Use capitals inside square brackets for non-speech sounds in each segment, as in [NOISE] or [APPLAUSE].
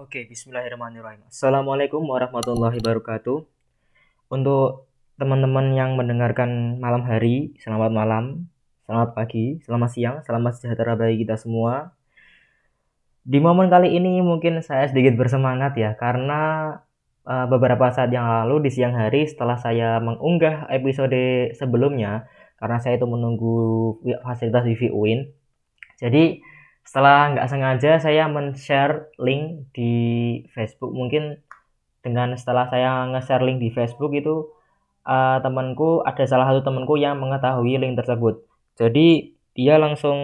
Oke, bismillahirrahmanirrahim. Assalamualaikum warahmatullahi wabarakatuh. Untuk teman-teman yang mendengarkan malam hari, selamat malam, selamat pagi, selamat siang, selamat sejahtera bagi kita semua. Di momen kali ini mungkin saya sedikit bersemangat ya, karena uh, beberapa saat yang lalu di siang hari setelah saya mengunggah episode sebelumnya, karena saya itu menunggu fasilitas wifi UIN. Jadi setelah nggak sengaja saya men-share link di Facebook. Mungkin dengan setelah saya nge-share link di Facebook itu uh, temanku ada salah satu temanku yang mengetahui link tersebut. Jadi dia langsung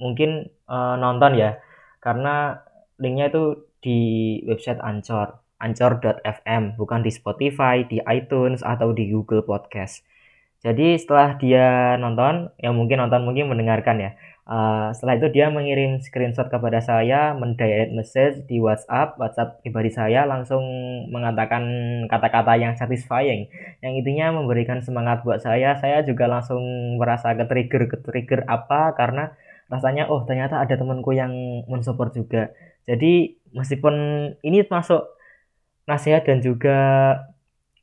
mungkin uh, nonton ya. Karena linknya itu di website Anchor Anchor.fm bukan di Spotify di iTunes atau di Google Podcast. Jadi setelah dia nonton ya mungkin nonton mungkin mendengarkan ya Uh, setelah itu dia mengirim screenshot kepada saya, mendirect message di WhatsApp, WhatsApp pribadi saya langsung mengatakan kata-kata yang satisfying, yang intinya memberikan semangat buat saya. Saya juga langsung merasa ke trigger, ke trigger apa karena rasanya oh ternyata ada temanku yang mensupport juga. Jadi meskipun ini masuk nasihat dan juga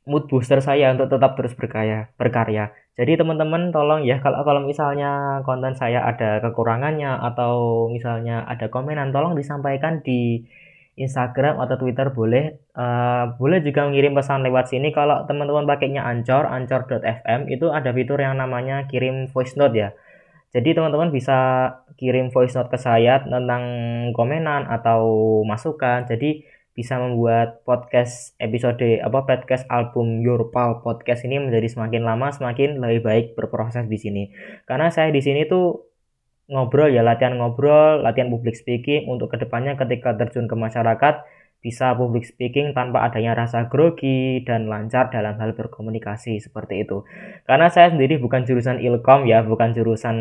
mood booster saya untuk tetap terus berkarya, berkarya. Jadi teman-teman tolong ya kalau kalau misalnya konten saya ada kekurangannya atau misalnya ada komenan tolong disampaikan di Instagram atau Twitter boleh uh, boleh juga mengirim pesan lewat sini kalau teman-teman pakainya Anchor Anchor.fm itu ada fitur yang namanya kirim voice note ya. Jadi teman-teman bisa kirim voice note ke saya tentang komenan atau masukan. Jadi bisa membuat podcast episode apa podcast album Your Pal podcast ini menjadi semakin lama semakin lebih baik berproses di sini. Karena saya di sini tuh ngobrol ya latihan ngobrol, latihan public speaking untuk ke depannya ketika terjun ke masyarakat bisa public speaking tanpa adanya rasa grogi dan lancar dalam hal berkomunikasi seperti itu. Karena saya sendiri bukan jurusan ilkom ya, bukan jurusan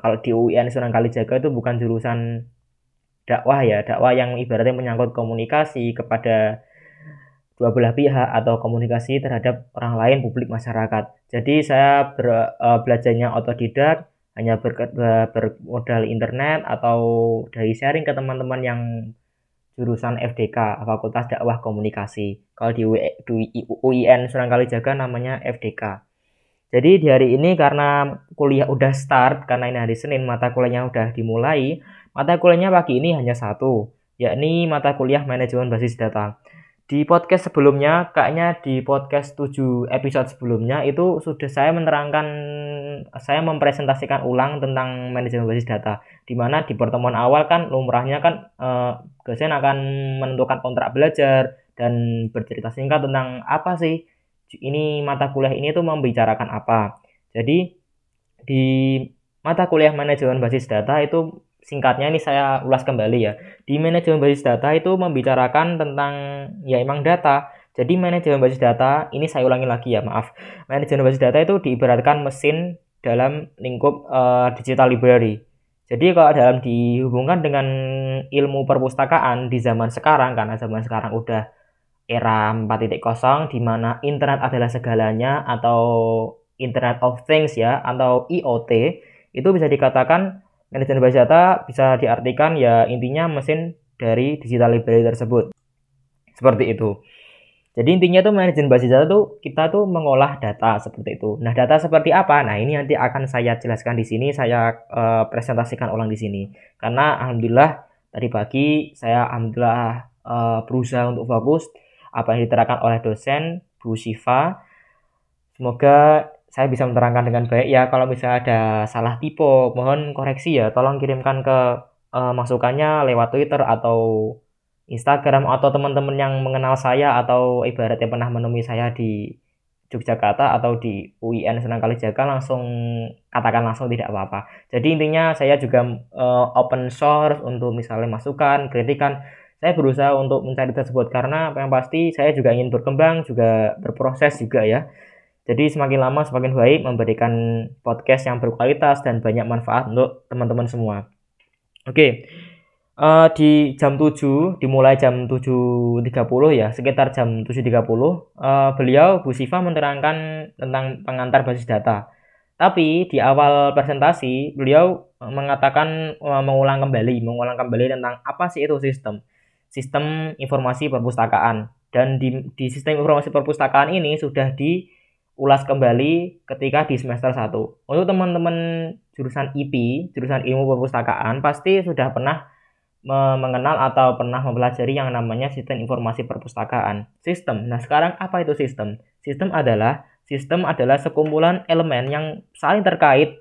kalau di UIN Sunan Kalijaga itu bukan jurusan dakwah ya dakwah yang ibaratnya menyangkut komunikasi kepada dua belah pihak atau komunikasi terhadap orang lain publik masyarakat. Jadi saya ber, uh, belajarnya otodidak hanya ber, bermodal internet atau dari sharing ke teman-teman yang jurusan FDK Fakultas Dakwah Komunikasi. Kalau di, di UIN Sunan Kalijaga namanya FDK jadi di hari ini karena kuliah udah start karena ini hari Senin mata kuliahnya udah dimulai Mata kuliahnya pagi ini hanya satu, yakni mata kuliah manajemen basis data. Di podcast sebelumnya, kayaknya di podcast 7 episode sebelumnya itu sudah saya menerangkan, saya mempresentasikan ulang tentang manajemen basis data. Di mana di pertemuan awal kan lumrahnya kan eh, akan menentukan kontrak belajar dan bercerita singkat tentang apa sih ini mata kuliah ini tuh membicarakan apa. Jadi di mata kuliah manajemen basis data itu singkatnya ini saya ulas kembali ya. Di manajemen basis data itu membicarakan tentang ya emang data. Jadi manajemen basis data ini saya ulangi lagi ya, maaf. Manajemen basis data itu diibaratkan mesin dalam lingkup uh, digital library. Jadi kalau dalam dihubungkan dengan ilmu perpustakaan di zaman sekarang karena zaman sekarang udah era 4.0 di mana internet adalah segalanya atau Internet of Things ya atau IoT itu bisa dikatakan Manajemen basis data bisa diartikan ya intinya mesin dari digital library tersebut. Seperti itu. Jadi intinya tuh manajemen basis data tuh kita tuh mengolah data seperti itu. Nah, data seperti apa? Nah, ini nanti akan saya jelaskan di sini, saya uh, presentasikan ulang di sini. Karena alhamdulillah tadi pagi saya alhamdulillah uh, berusaha untuk fokus apa yang diterangkan oleh dosen Bu Siva. Semoga saya bisa menerangkan dengan baik ya kalau misalnya ada salah tipe mohon koreksi ya tolong kirimkan ke uh, masukannya lewat Twitter atau Instagram atau teman-teman yang mengenal saya atau ibaratnya pernah menemui saya di Yogyakarta atau di UIN Senang Kalijaga langsung katakan langsung tidak apa-apa. Jadi intinya saya juga uh, open source untuk misalnya masukan, kritikan. Saya berusaha untuk mencari tersebut karena yang pasti saya juga ingin berkembang, juga berproses juga ya. Jadi semakin lama semakin baik memberikan podcast yang berkualitas dan banyak manfaat untuk teman-teman semua. Oke. Uh, di jam 7 dimulai jam 7.30 ya, sekitar jam 7.30 uh, eh, beliau Bu Siva menerangkan tentang pengantar basis data. Tapi di awal presentasi beliau mengatakan uh, mengulang kembali, mengulang kembali tentang apa sih itu sistem. sistem informasi perpustakaan. Dan di, di sistem informasi perpustakaan ini sudah diulas kembali ketika di semester 1. Untuk teman-teman jurusan IP, jurusan ilmu perpustakaan, pasti sudah pernah mengenal atau pernah mempelajari yang namanya sistem informasi perpustakaan. Sistem. Nah, sekarang apa itu sistem? Sistem adalah sistem adalah sekumpulan elemen yang saling terkait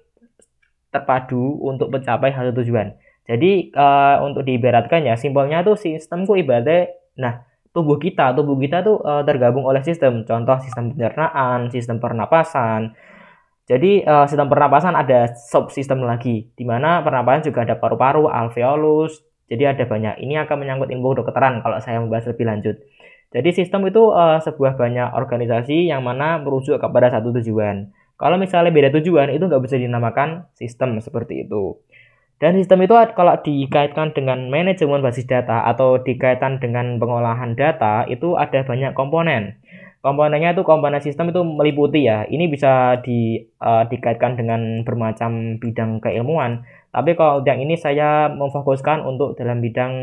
terpadu untuk mencapai satu tujuan. Jadi uh, untuk diibaratkan ya simbolnya tuh sistemku ibaratnya nah tubuh kita. Tubuh kita tuh uh, tergabung oleh sistem. Contoh sistem pencernaan sistem pernapasan. Jadi uh, sistem pernapasan ada subsistem lagi di mana pernapasan juga ada paru-paru alveolus. Jadi ada banyak ini akan menyangkut ilmu kedokteran kalau saya membahas lebih lanjut. Jadi sistem itu uh, sebuah banyak organisasi yang mana merujuk kepada satu tujuan. Kalau misalnya beda tujuan itu nggak bisa dinamakan sistem seperti itu dan sistem itu kalau dikaitkan dengan manajemen basis data atau dikaitkan dengan pengolahan data itu ada banyak komponen. Komponennya itu komponen sistem itu meliputi ya. Ini bisa di, uh, dikaitkan dengan bermacam bidang keilmuan. Tapi kalau yang ini saya memfokuskan untuk dalam bidang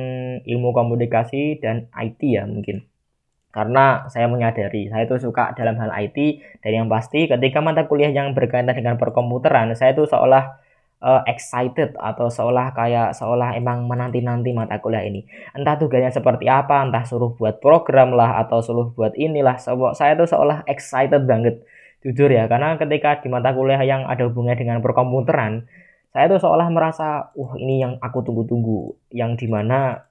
ilmu komunikasi dan IT ya mungkin. Karena saya menyadari saya itu suka dalam hal IT dan yang pasti ketika mata kuliah yang berkaitan dengan perkomputeran saya itu seolah uh, excited atau seolah kayak seolah emang menanti-nanti mata kuliah ini. Entah tugasnya seperti apa, entah suruh buat program lah atau suruh buat inilah. Saya tuh seolah excited banget. Jujur ya, karena ketika di mata kuliah yang ada hubungannya dengan perkomputeran, saya tuh seolah merasa, wah ini yang aku tunggu-tunggu, yang di mana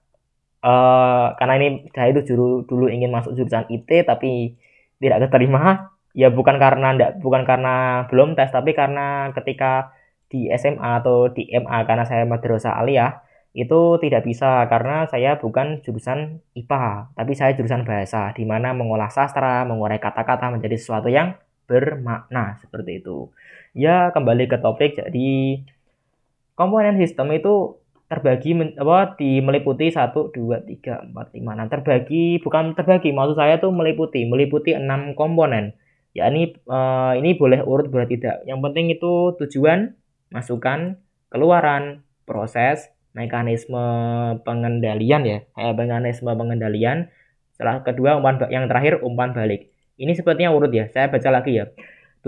uh, karena ini saya itu dulu dulu ingin masuk jurusan IT tapi tidak keterima ya bukan karena enggak bukan karena belum tes tapi karena ketika di SMA atau di MA karena saya madrasah aliyah itu tidak bisa karena saya bukan jurusan IPA, tapi saya jurusan bahasa di mana mengolah sastra, mengurai kata-kata menjadi sesuatu yang bermakna seperti itu. Ya, kembali ke topik jadi komponen sistem itu terbagi apa di meliputi 1 2 3 4 5. Nah, terbagi bukan terbagi, maksud saya tuh meliputi, meliputi 6 komponen. Ya ini uh, ini boleh urut boleh tidak. Yang penting itu tujuan, masukan, keluaran, proses, mekanisme pengendalian ya, eh, mekanisme pengendalian. Setelah kedua umpan yang terakhir umpan balik. Ini sepertinya urut ya. Saya baca lagi ya.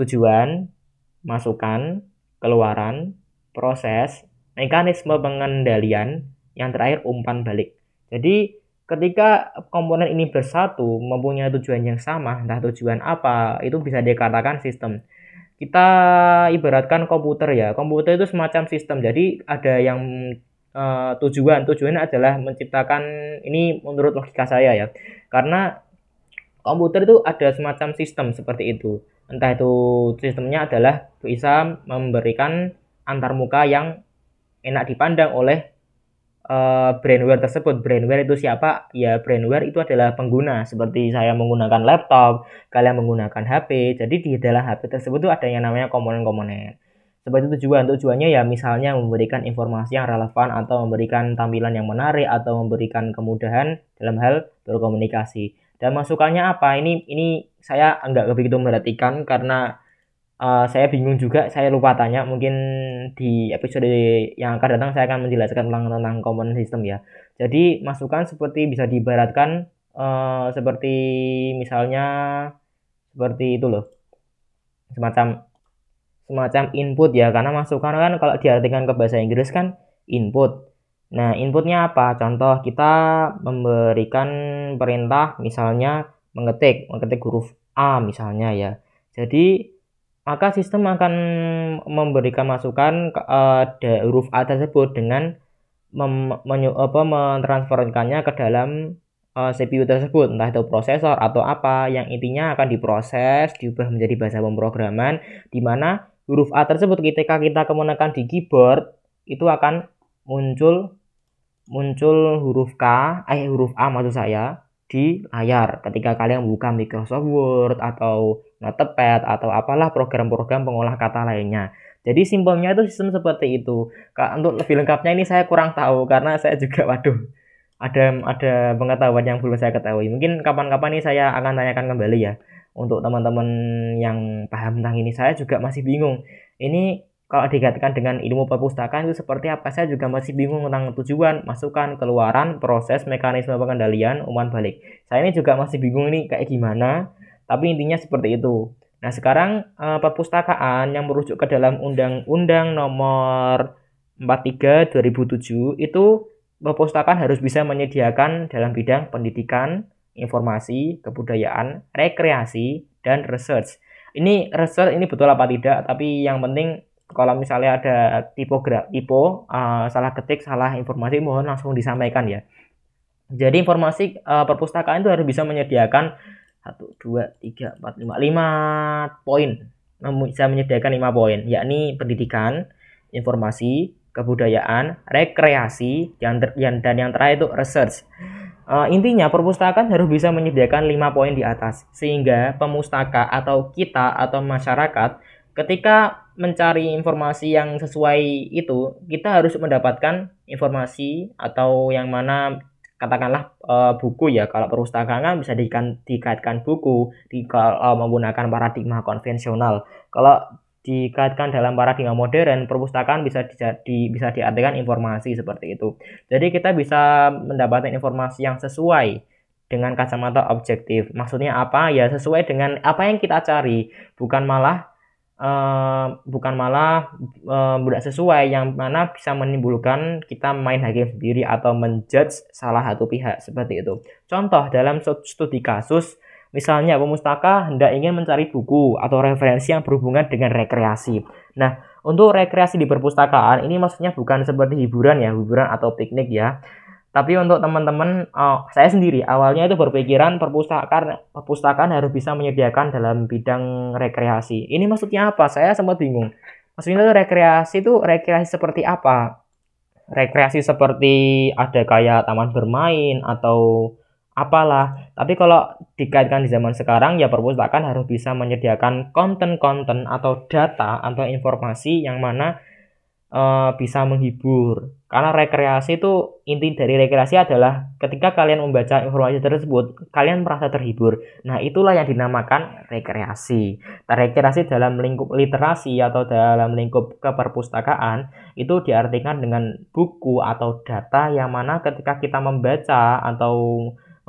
Tujuan, masukan, keluaran, proses, mekanisme pengendalian, yang terakhir umpan balik. Jadi ketika komponen ini bersatu mempunyai tujuan yang sama, entah tujuan apa, itu bisa dikatakan sistem kita ibaratkan komputer ya. Komputer itu semacam sistem. Jadi ada yang uh, tujuan. Tujuannya adalah menciptakan ini menurut logika saya ya. Karena komputer itu ada semacam sistem seperti itu. Entah itu sistemnya adalah bisa memberikan antarmuka yang enak dipandang oleh uh, brainware tersebut. Brainware itu siapa? Ya, brainware itu adalah pengguna. Seperti saya menggunakan laptop, kalian menggunakan HP. Jadi di dalam HP tersebut itu ada yang namanya komponen-komponen. Seperti tujuan. Tujuannya ya misalnya memberikan informasi yang relevan atau memberikan tampilan yang menarik atau memberikan kemudahan dalam hal berkomunikasi. Dan masukannya apa? Ini ini saya enggak begitu merhatikan karena uh, saya bingung juga saya lupa tanya. Mungkin di episode yang akan datang saya akan menjelaskan ulang tentang komponen sistem ya. Jadi masukan seperti bisa diibaratkan uh, seperti misalnya seperti itu loh. Semacam semacam input ya. Karena masukan kan kalau diartikan ke bahasa Inggris kan input. Nah inputnya apa? Contoh kita memberikan perintah misalnya mengetik mengetik huruf A misalnya ya. Jadi maka sistem akan memberikan masukan uh, huruf A tersebut dengan mem, menyu, apa, mentransferkannya ke dalam uh, eh, CPU tersebut, entah itu prosesor atau apa, yang intinya akan diproses, diubah menjadi bahasa pemrograman, di mana huruf A tersebut ketika kita kemunakan di keyboard itu akan muncul muncul huruf K, eh huruf A maksud saya di layar. Ketika kalian buka Microsoft Word atau Notepad atau apalah program-program pengolah kata lainnya. Jadi simpelnya itu sistem seperti itu. Untuk lebih lengkapnya ini saya kurang tahu karena saya juga [LAUGHS] waduh ada ada pengetahuan yang belum saya ketahui. Mungkin kapan-kapan ini saya akan tanyakan kembali ya untuk teman-teman yang paham tentang ini. Saya juga masih bingung. Ini kalau dikaitkan dengan ilmu perpustakaan itu seperti apa saya juga masih bingung tentang tujuan masukan keluaran proses mekanisme pengendalian umpan balik saya ini juga masih bingung ini kayak gimana tapi intinya seperti itu. Nah sekarang eh, perpustakaan yang merujuk ke dalam undang-undang nomor 43 2007 itu perpustakaan harus bisa menyediakan dalam bidang pendidikan informasi kebudayaan rekreasi dan research. Ini research ini betul apa tidak? Tapi yang penting kalau misalnya ada tipogra tipe uh, salah ketik salah informasi mohon langsung disampaikan ya. Jadi informasi uh, perpustakaan itu harus bisa menyediakan satu dua tiga empat lima. Lima poin bisa menyediakan lima poin yakni pendidikan informasi kebudayaan rekreasi yang, yang dan yang terakhir itu research. Uh, intinya perpustakaan harus bisa menyediakan lima poin di atas sehingga pemustaka atau kita atau masyarakat ketika mencari informasi yang sesuai itu, kita harus mendapatkan informasi atau yang mana katakanlah e, buku ya. Kalau perpustakaan kan bisa dikaitkan, dikaitkan buku di kalau menggunakan paradigma konvensional. Kalau dikaitkan dalam paradigma modern, perpustakaan bisa di, bisa diartikan informasi seperti itu. Jadi kita bisa mendapatkan informasi yang sesuai dengan kacamata objektif. Maksudnya apa? Ya sesuai dengan apa yang kita cari, bukan malah uh, bukan malah uh, sesuai yang mana bisa menimbulkan kita main hakim sendiri atau menjudge salah satu pihak seperti itu. Contoh dalam studi kasus Misalnya pemustaka hendak ingin mencari buku atau referensi yang berhubungan dengan rekreasi. Nah, untuk rekreasi di perpustakaan ini maksudnya bukan seperti hiburan ya, hiburan atau piknik ya. Tapi untuk teman-teman, oh, saya sendiri awalnya itu berpikiran perpustakaan perpustakaan harus bisa menyediakan dalam bidang rekreasi. Ini maksudnya apa? Saya sempat bingung. Maksudnya itu rekreasi itu rekreasi seperti apa? Rekreasi seperti ada kayak taman bermain atau apalah. Tapi kalau dikaitkan di zaman sekarang ya perpustakaan harus bisa menyediakan konten-konten atau data atau informasi yang mana uh, bisa menghibur. Karena rekreasi itu inti dari rekreasi adalah ketika kalian membaca informasi tersebut, kalian merasa terhibur. Nah, itulah yang dinamakan rekreasi. Nah, rekreasi dalam lingkup literasi atau dalam lingkup keperpustakaan itu diartikan dengan buku atau data yang mana ketika kita membaca atau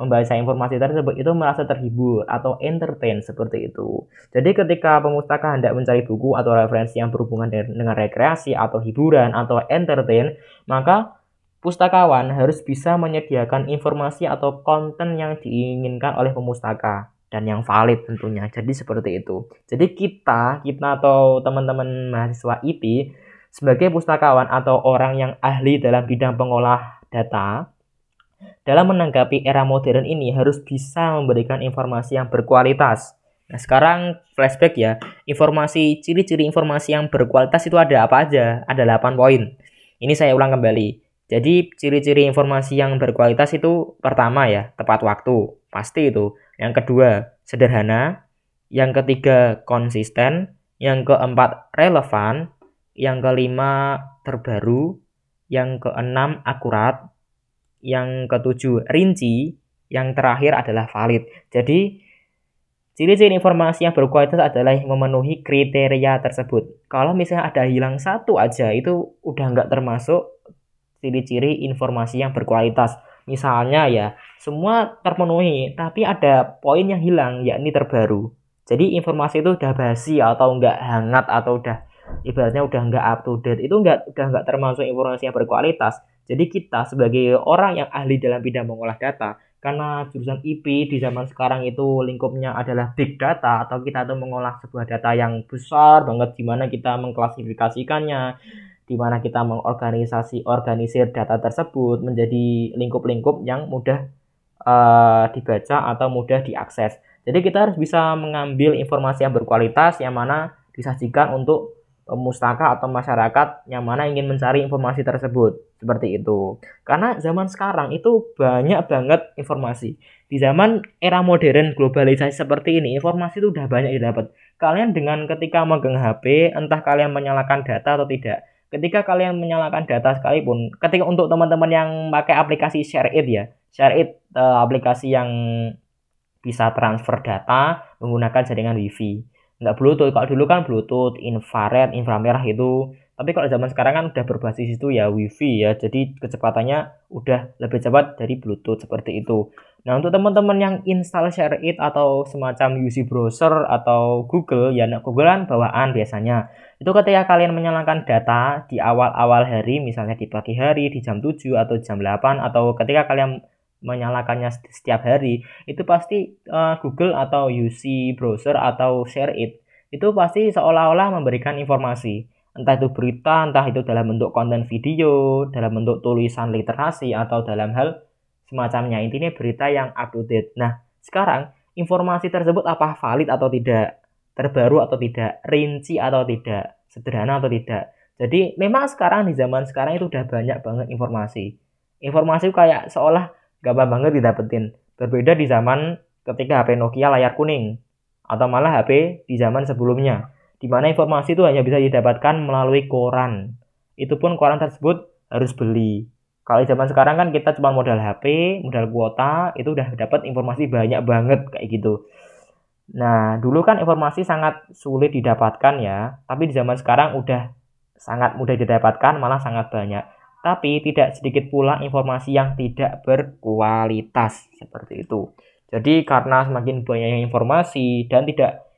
membaca informasi tersebut itu merasa terhibur atau entertain seperti itu. Jadi ketika pemustaka hendak mencari buku atau referensi yang berhubungan dengan rekreasi atau hiburan atau entertain, maka pustakawan harus bisa menyediakan informasi atau konten yang diinginkan oleh pemustaka dan yang valid tentunya. Jadi seperti itu. Jadi kita, kita atau teman-teman mahasiswa IP sebagai pustakawan atau orang yang ahli dalam bidang pengolah data dalam menanggapi era modern ini harus bisa memberikan informasi yang berkualitas. Nah, sekarang flashback ya. Informasi ciri-ciri informasi yang berkualitas itu ada apa aja? Ada 8 poin. Ini saya ulang kembali. Jadi ciri-ciri informasi yang berkualitas itu pertama ya, tepat waktu. Pasti itu. Yang kedua, sederhana. Yang ketiga, konsisten. Yang keempat, relevan. Yang kelima, terbaru. Yang keenam, akurat yang ketujuh rinci, yang terakhir adalah valid. Jadi ciri-ciri informasi yang berkualitas adalah memenuhi kriteria tersebut. Kalau misalnya ada hilang satu aja itu udah nggak termasuk ciri-ciri informasi yang berkualitas. Misalnya ya, semua terpenuhi, tapi ada poin yang hilang, yakni terbaru. Jadi informasi itu udah basi atau nggak hangat atau udah ibaratnya udah nggak up to date itu nggak udah nggak termasuk informasi yang berkualitas jadi kita sebagai orang yang ahli dalam bidang mengolah data, karena jurusan IP di zaman sekarang itu lingkupnya adalah big data atau kita tuh mengolah sebuah data yang besar banget di mana kita mengklasifikasikannya, di mana kita mengorganisasi organisir data tersebut menjadi lingkup-lingkup yang mudah uh, dibaca atau mudah diakses. Jadi kita harus bisa mengambil informasi yang berkualitas yang mana disajikan untuk pemustaka atau masyarakat yang mana ingin mencari informasi tersebut. Seperti itu. Karena zaman sekarang itu banyak banget informasi. Di zaman era modern globalisasi seperti ini informasi itu udah banyak didapat kalian dengan ketika megang HP entah kalian menyalakan data atau tidak ketika kalian menyalakan data sekalipun ketika untuk teman-teman yang pakai aplikasi ShareIt ya ShareIt uh, aplikasi yang bisa transfer data menggunakan jaringan WiFi nggak Bluetooth. Kalau dulu kan Bluetooth infrared inframerah itu tapi kalau zaman sekarang kan udah berbasis itu ya WiFi ya. Jadi kecepatannya udah lebih cepat dari Bluetooth seperti itu. Nah untuk teman-teman yang install ShareIt atau semacam UC browser atau Google ya nah Google kan bawaan biasanya. Itu ketika kalian menyalakan data di awal-awal hari misalnya di pagi hari di jam 7 atau jam 8 atau ketika kalian menyalakannya setiap hari itu pasti uh, Google atau UC browser atau ShareIt itu pasti seolah-olah memberikan informasi entah itu berita, entah itu dalam bentuk konten video, dalam bentuk tulisan literasi atau dalam hal semacamnya. Intinya berita yang up to date. Nah, sekarang informasi tersebut apa valid atau tidak, terbaru atau tidak, rinci atau tidak, sederhana atau tidak. Jadi memang sekarang di zaman sekarang itu udah banyak banget informasi. Informasi kayak seolah gampang banget didapetin. Berbeda di zaman ketika HP Nokia layar kuning atau malah HP di zaman sebelumnya di mana informasi itu hanya bisa didapatkan melalui koran. Itu pun koran tersebut harus beli. Kalau zaman sekarang kan kita cuma modal HP, modal kuota, itu udah dapat informasi banyak banget kayak gitu. Nah, dulu kan informasi sangat sulit didapatkan ya, tapi di zaman sekarang udah sangat mudah didapatkan, malah sangat banyak. Tapi tidak sedikit pula informasi yang tidak berkualitas seperti itu. Jadi karena semakin banyak informasi dan tidak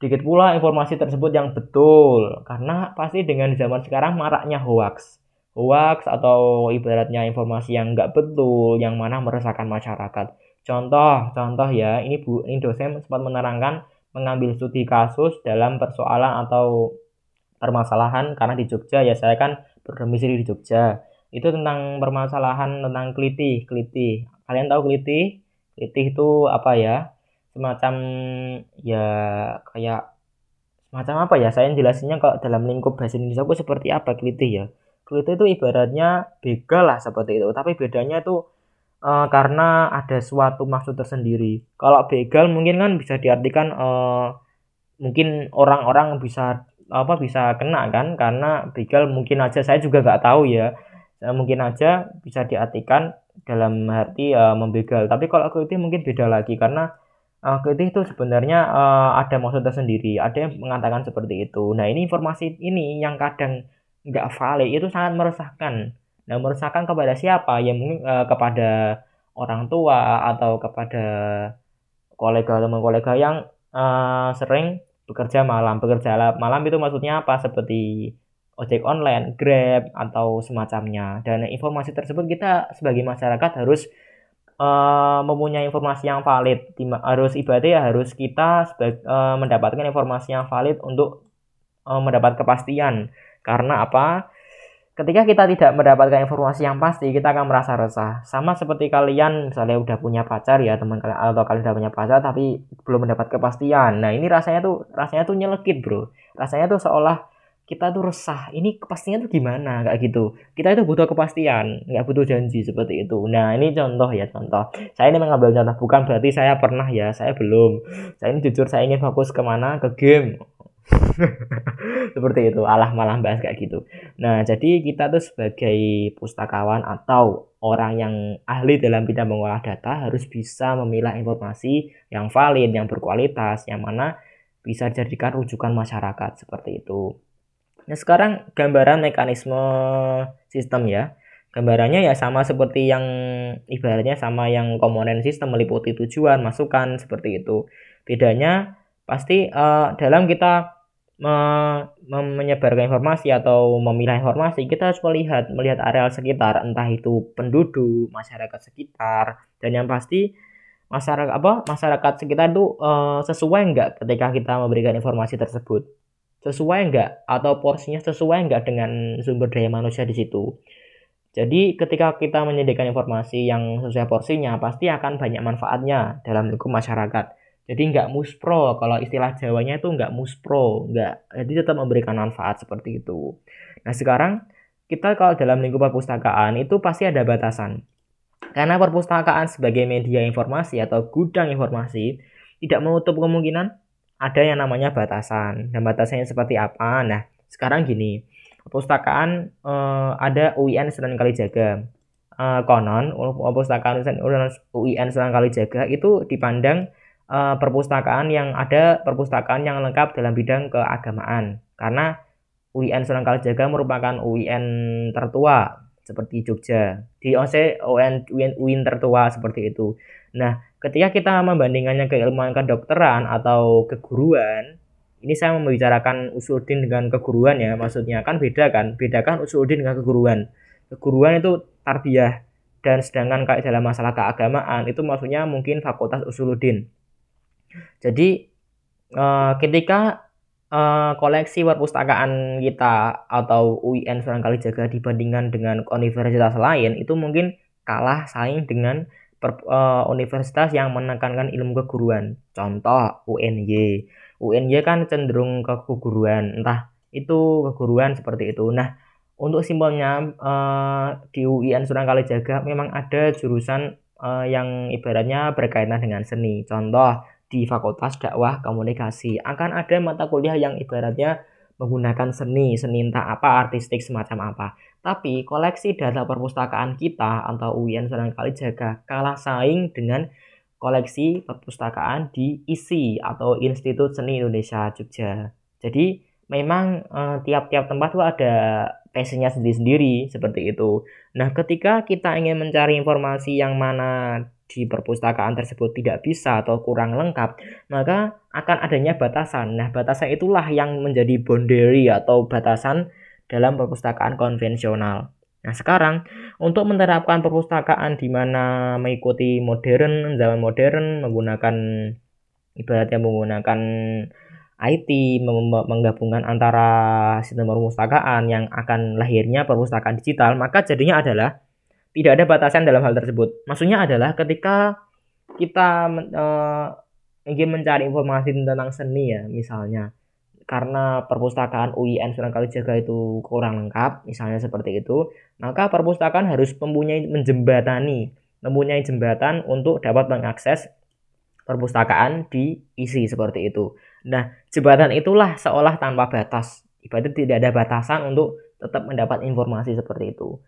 Sedikit pula informasi tersebut yang betul, karena pasti dengan zaman sekarang maraknya hoax. Hoax atau ibaratnya informasi yang nggak betul, yang mana meresahkan masyarakat. Contoh, contoh ya, ini Bu, ini dosen sempat menerangkan mengambil studi kasus dalam persoalan atau permasalahan karena di Jogja ya saya kan berdomisili di Jogja. Itu tentang permasalahan tentang kelitih, kelitih. Kalian tahu kelitih? Kelitih itu apa ya? semacam ya kayak semacam apa ya saya jelasinnya kalau dalam lingkup bahasa Indonesia itu seperti apa kelitih ya kelitih itu ibaratnya begal lah seperti itu tapi bedanya itu e, karena ada suatu maksud tersendiri kalau begal mungkin kan bisa diartikan e, mungkin orang-orang bisa apa bisa kena kan karena begal mungkin aja saya juga nggak tahu ya mungkin aja bisa diartikan dalam arti uh, membegal tapi kalau kelitih mungkin beda lagi karena uh, itu sebenarnya uh, ada maksud tersendiri, ada yang mengatakan seperti itu. Nah, ini informasi ini yang kadang nggak valid itu sangat meresahkan. Nah, meresahkan kepada siapa? Ya mungkin uh, kepada orang tua atau kepada kolega teman kolega yang uh, sering bekerja malam. Bekerja malam itu maksudnya apa? Seperti ojek online, Grab atau semacamnya. Dan informasi tersebut kita sebagai masyarakat harus uh, mempunyai informasi yang valid harus ibadah ya harus kita sebagai, uh, mendapatkan informasi yang valid untuk uh, mendapat kepastian karena apa ketika kita tidak mendapatkan informasi yang pasti kita akan merasa resah. Sama seperti kalian misalnya udah punya pacar ya teman kalian atau kalian udah punya pacar tapi belum mendapat kepastian. Nah ini rasanya tuh rasanya tuh nyelekit bro. Rasanya tuh seolah kita tuh resah. Ini kepastiannya tuh gimana? Kayak gitu. Kita itu butuh kepastian nggak butuh janji seperti itu. Nah ini contoh ya contoh. Saya ini mengambil contoh bukan berarti saya pernah ya saya belum. Saya ini jujur saya ingin fokus ke mana? Ke game [LAUGHS] seperti itu alah malah bahas kayak gitu nah jadi kita tuh sebagai pustakawan atau orang yang ahli dalam bidang mengolah data harus bisa memilah informasi yang valid yang berkualitas yang mana bisa dijadikan rujukan masyarakat seperti itu Nah, sekarang gambaran mekanisme sistem ya. Gambarannya ya sama seperti yang ibaratnya sama yang komponen sistem meliputi tujuan, masukan seperti itu. Bedanya pasti uh, dalam kita me menyebarkan informasi atau memilah informasi, kita harus melihat melihat areal sekitar, entah itu penduduk, masyarakat sekitar, dan yang pasti masyarakat apa masyarakat sekitar itu uh, sesuai enggak ketika kita memberikan informasi tersebut sesuai enggak atau porsinya sesuai enggak dengan sumber daya manusia di situ. Jadi ketika kita menyediakan informasi yang sesuai porsinya pasti akan banyak manfaatnya dalam lingkup masyarakat. Jadi enggak muspro kalau istilah Jawanya itu enggak muspro, enggak. Jadi tetap memberikan manfaat seperti itu. Nah sekarang kita kalau dalam lingkup perpustakaan itu pasti ada batasan. Karena perpustakaan sebagai media informasi atau gudang informasi tidak menutup kemungkinan ada yang namanya batasan. Dan batasannya seperti apa? Nah, sekarang gini, perpustakaan eh, ada UIN Sunan Kalijaga. Eh, konon perpustakaan UIN Sunan Kalijaga itu dipandang uh, perpustakaan yang ada perpustakaan yang lengkap dalam bidang keagamaan. Karena UIN Sunan Kalijaga merupakan UIN tertua seperti Jogja. Di OC UIN, UIN, UIN tertua seperti itu. Nah ketika kita membandingkannya ke ilmu kedokteran atau keguruan ini saya membicarakan usuluddin dengan keguruan ya maksudnya kan beda kan? Bedakan usuluddin dengan keguruan. Keguruan itu tarbiyah dan sedangkan kayak dalam masalah keagamaan itu maksudnya mungkin fakultas usuluddin jadi uh, ketika uh, koleksi perpustakaan kita atau UIN Sunan Kalijaga dibandingkan dengan universitas lain itu mungkin kalah saing dengan per, uh, universitas yang menekankan ilmu keguruan. Contoh UNY. UNY kan cenderung ke keguruan, entah itu keguruan seperti itu. Nah, untuk simpelnya uh, di UIN Sunan Kalijaga memang ada jurusan yang ibaratnya berkaitan dengan seni. Contoh di Fakultas Dakwah Komunikasi akan ada mata kuliah yang ibaratnya menggunakan seni, seni entah apa, artistik semacam apa. Tapi koleksi data perpustakaan kita atau UIN Sunan Kalijaga kalah saing dengan koleksi perpustakaan di ISI atau Institut Seni Indonesia Jogja. Jadi memang eh, tiap-tiap eh, tempat tuh ada passionnya sendiri-sendiri seperti itu. Nah, ketika kita ingin mencari informasi yang mana di perpustakaan tersebut tidak bisa atau kurang lengkap, maka akan adanya batasan. Nah, batasan itulah yang menjadi boundary atau batasan dalam perpustakaan konvensional. Nah, sekarang untuk menerapkan perpustakaan di mana mengikuti modern, zaman modern, menggunakan ibaratnya menggunakan IT, menggabungkan antara sistem perpustakaan yang akan lahirnya perpustakaan digital, maka jadinya adalah tidak ada batasan dalam hal tersebut. Maksudnya adalah ketika kita uh, ingin mencari informasi tentang seni ya, misalnya karena perpustakaan UIN Sunan Kalijaga itu kurang lengkap, misalnya seperti itu, maka perpustakaan harus mempunyai menjembatani, mempunyai jembatan untuk dapat mengakses perpustakaan di isi seperti itu. Nah, jembatan itulah seolah tanpa batas. Ibaratnya tidak ada batasan untuk tetap mendapat informasi seperti itu.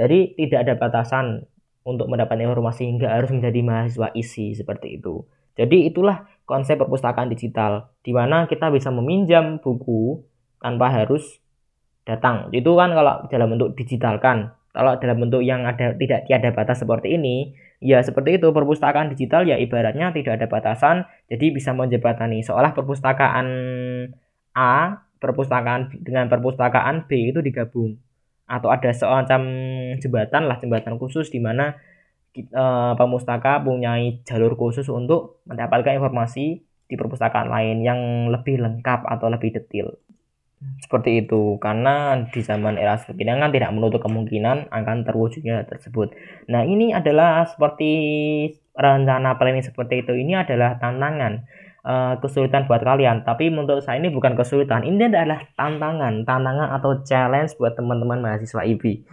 Jadi tidak ada batasan untuk mendapat informasi hingga harus menjadi mahasiswa isi seperti itu. Jadi itulah konsep perpustakaan digital di mana kita bisa meminjam buku tanpa harus datang. Itu kan kalau dalam bentuk digital kan. Kalau dalam bentuk yang ada tidak tiada batas seperti ini, ya seperti itu. Perpustakaan digital ya ibaratnya tidak ada batasan, jadi bisa menjembatani. Seolah perpustakaan A perpustakaan dengan perpustakaan B itu digabung. Atau ada semacam jembatan lah jembatan khusus di mana uh, pemustaka punya jalur khusus untuk mendapatkan informasi di perpustakaan lain yang lebih lengkap atau lebih detail seperti itu karena di zaman era ini kan tidak menutup kemungkinan akan terwujudnya tersebut nah ini adalah seperti rencana planning seperti itu ini adalah tantangan uh, kesulitan buat kalian. Tapi menurut saya ini bukan kesulitan, ini adalah tantangan, tantangan atau challenge buat teman-teman mahasiswa IB.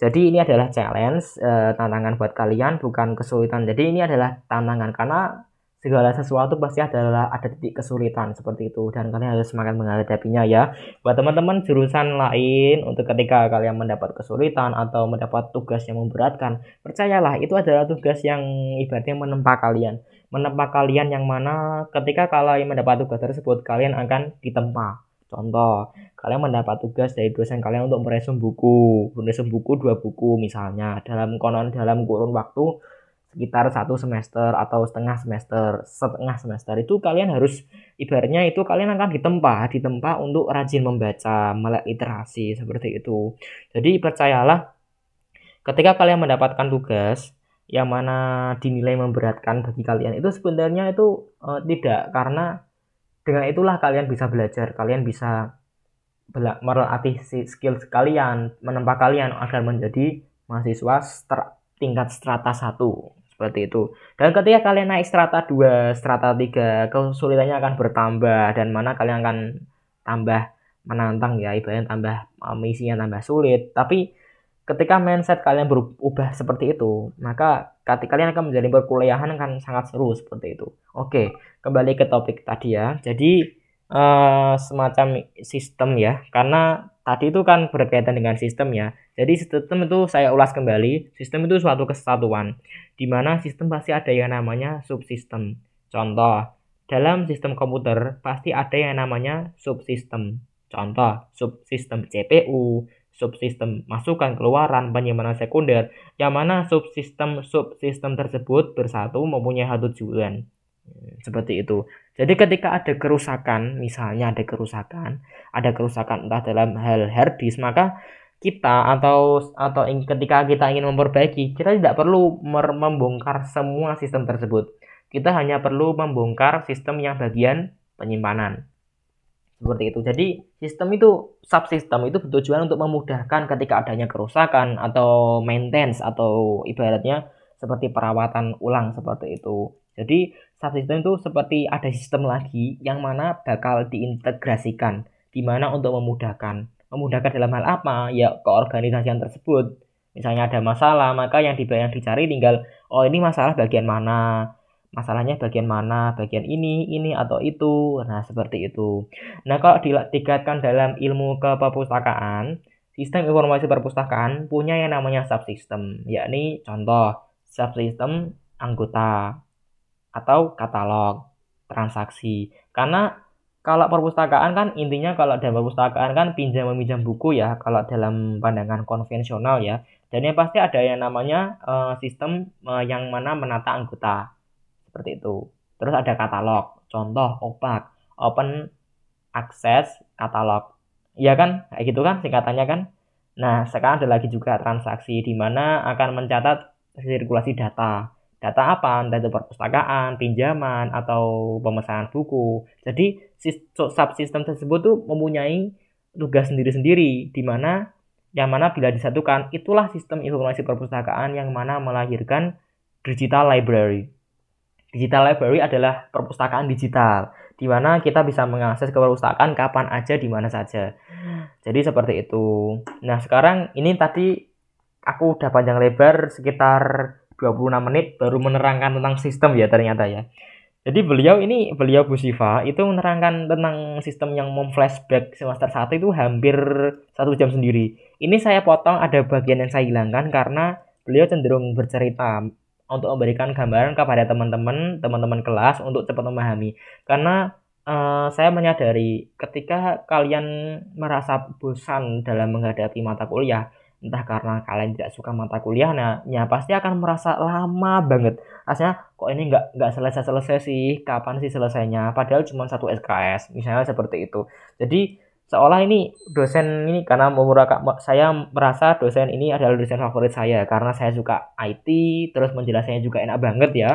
Jadi ini adalah challenge, uh, tantangan buat kalian, bukan kesulitan. Jadi ini adalah tantangan karena segala sesuatu pasti adalah ada titik kesulitan seperti itu. Dan kalian harus semangat menghadapinya ya. Buat teman-teman jurusan lain untuk ketika kalian mendapat kesulitan atau mendapat tugas yang memberatkan percayalah itu adalah tugas yang ibaratnya menempa kalian. Menempa kalian yang mana ketika kalian mendapat tugas tersebut kalian akan ditempa. Contoh, kalian mendapat tugas dari dosen kalian untuk meresum buku, meresum buku dua buku misalnya dalam konon dalam kurun waktu sekitar satu semester atau setengah semester setengah semester itu kalian harus ibaratnya itu kalian akan ditempa ditempa untuk rajin membaca melek literasi seperti itu. Jadi percayalah ketika kalian mendapatkan tugas yang mana dinilai memberatkan bagi kalian itu sebenarnya itu uh, tidak karena dengan itulah kalian bisa belajar kalian bisa melatih skill kalian menempa kalian agar menjadi mahasiswa tingkat strata 1 seperti itu. Dan ketika kalian naik strata 2, strata 3, kesulitannya akan bertambah dan mana kalian akan tambah menantang ya, ibaratnya tambah eh, misinya tambah sulit. Tapi ketika mindset kalian berubah seperti itu, maka ketika kalian akan menjadi perkuliahan akan sangat seru seperti itu. Oke, kembali ke topik tadi ya. Jadi uh, semacam sistem ya, karena tadi itu kan berkaitan dengan sistem ya. Jadi sistem itu saya ulas kembali, sistem itu suatu kesatuan di mana sistem pasti ada yang namanya subsistem. Contoh, dalam sistem komputer pasti ada yang namanya subsistem. Contoh, subsistem CPU, subsistem masukan keluaran penyimpanan sekunder, yang mana subsistem subsistem tersebut bersatu mempunyai satu tujuan. Seperti itu. Jadi ketika ada kerusakan, misalnya ada kerusakan, ada kerusakan entah dalam hal hard disk, maka kita atau atau ketika kita ingin memperbaiki, kita tidak perlu membongkar semua sistem tersebut. Kita hanya perlu membongkar sistem yang bagian penyimpanan seperti itu. Jadi sistem itu subsistem itu bertujuan untuk memudahkan ketika adanya kerusakan atau maintenance atau ibaratnya seperti perawatan ulang seperti itu. Jadi subsistem itu seperti ada sistem lagi yang mana bakal diintegrasikan di mana untuk memudahkan. Memudahkan dalam hal apa? Ya keorganisasian tersebut. Misalnya ada masalah, maka yang yang dicari tinggal oh ini masalah bagian mana, masalahnya bagian mana, bagian ini, ini atau itu. Nah, seperti itu. Nah, kalau dikaitkan dalam ilmu keperpustakaan, sistem informasi perpustakaan punya yang namanya subsistem, yakni contoh subsistem anggota atau katalog transaksi. Karena kalau perpustakaan kan intinya kalau dalam perpustakaan kan pinjam meminjam buku ya kalau dalam pandangan konvensional ya dan yang pasti ada yang namanya uh, sistem uh, yang mana menata anggota seperti itu. Terus ada katalog, contoh OPAC, Open Access Katalog. Iya kan? Kayak gitu kan singkatannya kan? Nah, sekarang ada lagi juga transaksi di mana akan mencatat sirkulasi data. Data apa? Entah itu perpustakaan, pinjaman, atau pemesanan buku. Jadi, subsistem tersebut tuh mempunyai tugas sendiri-sendiri di mana yang mana bila disatukan itulah sistem informasi perpustakaan yang mana melahirkan digital library. Digital library adalah perpustakaan digital, di mana kita bisa mengakses ke perpustakaan kapan aja, di mana saja. Jadi seperti itu. Nah, sekarang ini tadi aku udah panjang lebar sekitar 26 menit baru menerangkan tentang sistem ya ternyata ya. Jadi beliau ini, beliau Bu Siva itu menerangkan tentang sistem yang memflashback semester 1 itu hampir satu jam sendiri. Ini saya potong ada bagian yang saya hilangkan karena beliau cenderung bercerita untuk memberikan gambaran kepada teman-teman teman-teman kelas untuk cepat memahami karena uh, saya menyadari ketika kalian merasa bosan dalam menghadapi mata kuliah entah karena kalian tidak suka mata kuliah nah ya pasti akan merasa lama banget. Rasanya kok ini nggak nggak selesai selesai sih? Kapan sih selesainya? Padahal cuma satu SKS misalnya seperti itu. Jadi seolah ini dosen ini karena memuraka saya merasa dosen ini adalah dosen favorit saya karena saya suka IT terus menjelaskannya juga enak banget ya.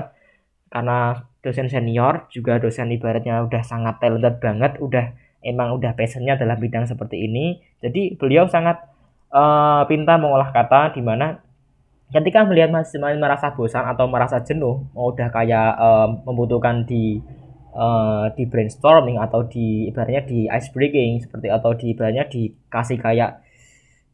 Karena dosen senior juga dosen ibaratnya udah sangat talented banget udah emang udah passionnya dalam bidang seperti ini. Jadi beliau sangat uh, pintar mengolah kata di mana ketika melihat mahasiswa merasa bosan atau merasa jenuh mau udah kayak uh, membutuhkan di uh, di brainstorming atau di ibaratnya di ice breaking seperti atau di ibaratnya dikasih kayak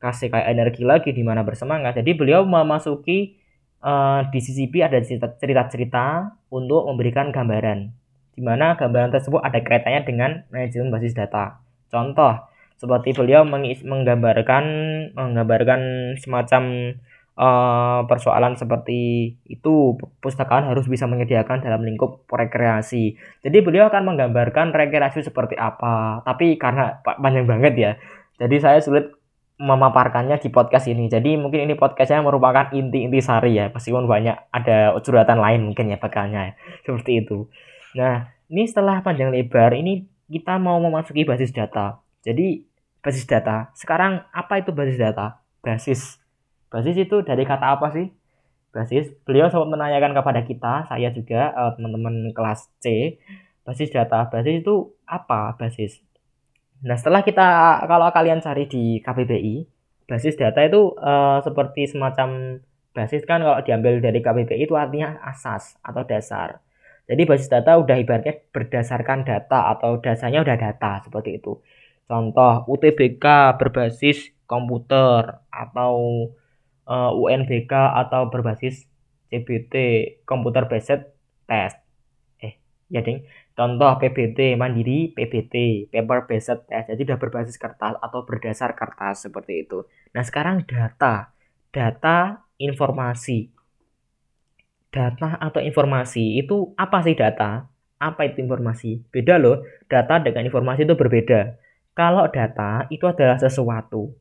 kasih kayak energi lagi di mana bersemangat. Jadi beliau memasuki uh, di CCP ada cerita-cerita untuk memberikan gambaran di mana gambaran tersebut ada kaitannya dengan manajemen basis data. Contoh seperti beliau menggambarkan menggambarkan semacam uh, persoalan seperti itu pustakaan harus bisa menyediakan dalam lingkup rekreasi. Jadi beliau akan menggambarkan rekreasi seperti apa. Tapi karena panjang banget ya, jadi saya sulit memaparkannya di podcast ini. Jadi mungkin ini podcastnya merupakan inti-inti sari ya, meskipun banyak ada curhatan lain mungkin ya bakalnya seperti itu. Nah ini setelah panjang lebar ini kita mau memasuki basis data. Jadi basis data. Sekarang apa itu basis data? Basis Basis itu dari kata apa sih? Basis. Beliau sempat menanyakan kepada kita, saya juga uh, teman-teman kelas C, basis data. Basis itu apa basis? Nah, setelah kita kalau kalian cari di KBBI, basis data itu uh, seperti semacam basis kan kalau diambil dari KBBI itu artinya asas atau dasar. Jadi basis data udah ibaratnya berdasarkan data atau dasarnya udah data seperti itu. Contoh UTBK berbasis komputer atau uh, eh, UNBK atau berbasis CBT Computer Based Test. Eh, ya ding. Contoh PBT mandiri, PBT Paper Based Test. Jadi sudah berbasis kertas atau berdasar kertas seperti itu. Nah, sekarang data. Data informasi. data atau informasi itu apa sih data? Apa itu informasi? Beda loh, data dengan informasi itu berbeda. Kalau data itu adalah sesuatu.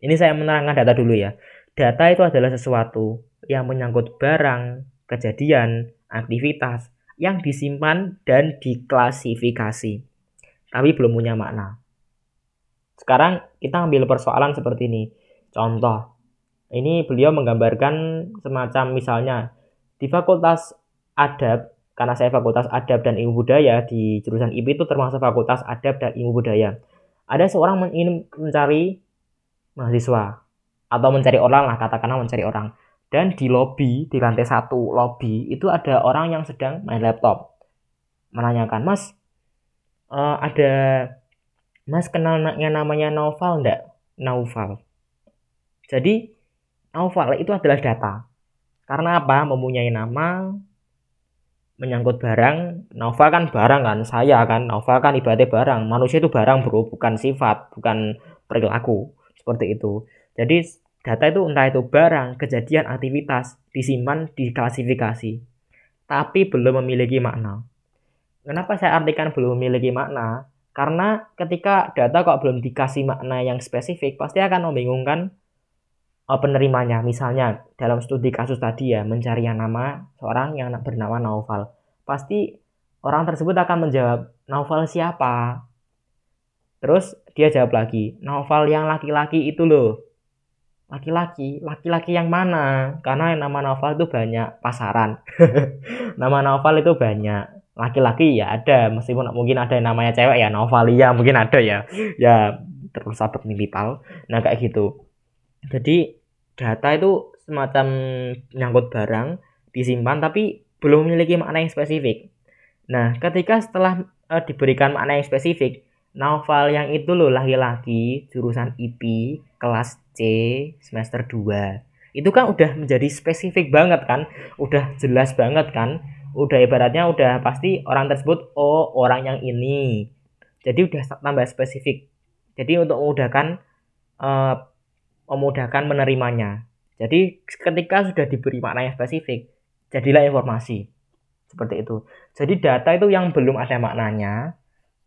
Ini saya menerangkan data dulu ya. Data itu adalah sesuatu yang menyangkut barang, kejadian, aktivitas yang disimpan dan diklasifikasi. Tapi belum punya makna. Sekarang kita ambil persoalan seperti ini. Contoh, ini beliau menggambarkan semacam misalnya di Fakultas Adab, karena saya Fakultas Adab dan Ilmu Budaya di jurusan IP itu termasuk Fakultas Adab dan Ilmu Budaya. Ada seorang ingin mencari mahasiswa atau mencari orang lah katakanlah mencari orang. Dan di lobby di lantai satu lobby itu ada orang yang sedang main laptop. Menanyakan mas uh, ada mas kenal yang namanya Naufal enggak Naufal. Jadi Naufal itu adalah data. Karena apa? Mempunyai nama menyangkut barang. Naufal kan barang kan saya kan. Naufal kan ibaratnya barang. Manusia itu barang bro. Bukan sifat bukan perilaku. Seperti itu. Jadi Data itu entah itu barang, kejadian, aktivitas, disimpan, diklasifikasi, tapi belum memiliki makna. Kenapa saya artikan belum memiliki makna? Karena ketika data kok belum dikasih makna yang spesifik, pasti akan membingungkan penerimanya. Misalnya dalam studi kasus tadi ya, mencari yang nama seorang yang bernama Naufal. Pasti orang tersebut akan menjawab, Naufal siapa? Terus dia jawab lagi, Naufal yang laki-laki itu loh. Laki-laki? Laki-laki yang mana? Karena nama novel itu banyak pasaran. [LAUGHS] Nama novel itu banyak. Laki-laki ya ada meskipun mungkin ada yang namanya cewek ya Novalia mungkin ada ya. Ya terus sahabat milipal. Nah kayak gitu. Jadi data itu semacam nyangkut barang disimpan tapi belum memiliki makna yang spesifik. Nah ketika setelah uh, diberikan makna yang spesifik novel yang itu loh laki-laki jurusan IP kelas C semester 2 itu kan udah menjadi spesifik banget kan? Udah jelas banget kan? Udah ibaratnya udah pasti orang tersebut oh orang yang ini. Jadi udah tambah spesifik. Jadi untuk memudahkan uh, memudahkan menerimanya jadi ketika sudah diberi makna yang spesifik jadilah informasi seperti itu jadi data itu yang belum ada maknanya